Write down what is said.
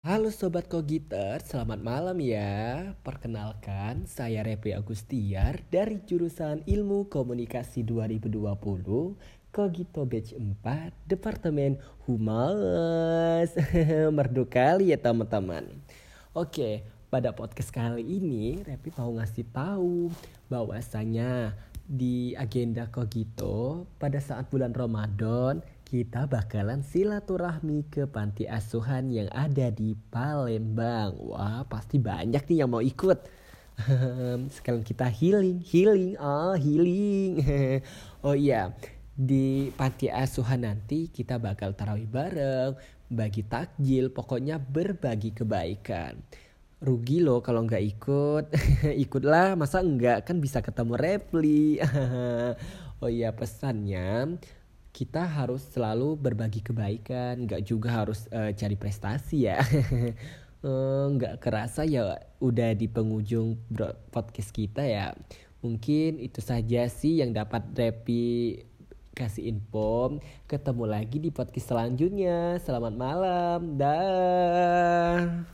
Halo Sobat Kogiter, selamat malam ya. Perkenalkan, saya Repri Agustiar dari jurusan Ilmu Komunikasi 2020, Kogito Batch 4, Departemen Humas. Merdu kali ya teman-teman. Oke, pada podcast kali ini Repri mau ngasih tahu bahwasanya di agenda Kogito pada saat bulan Ramadan kita bakalan silaturahmi ke panti asuhan yang ada di Palembang. Wah, pasti banyak nih yang mau ikut. Sekalian kita healing, healing, oh healing. oh iya, di panti asuhan nanti kita bakal tarawih bareng, bagi takjil, pokoknya berbagi kebaikan. Rugi loh kalau nggak ikut, ikutlah masa enggak kan bisa ketemu repli. oh iya pesannya kita harus selalu berbagi kebaikan, nggak juga harus uh, cari prestasi ya. Eh, nggak uh, kerasa ya udah di penghujung podcast kita ya. Mungkin itu saja sih yang dapat Repi kasih info. Ketemu lagi di podcast selanjutnya. Selamat malam. Dah.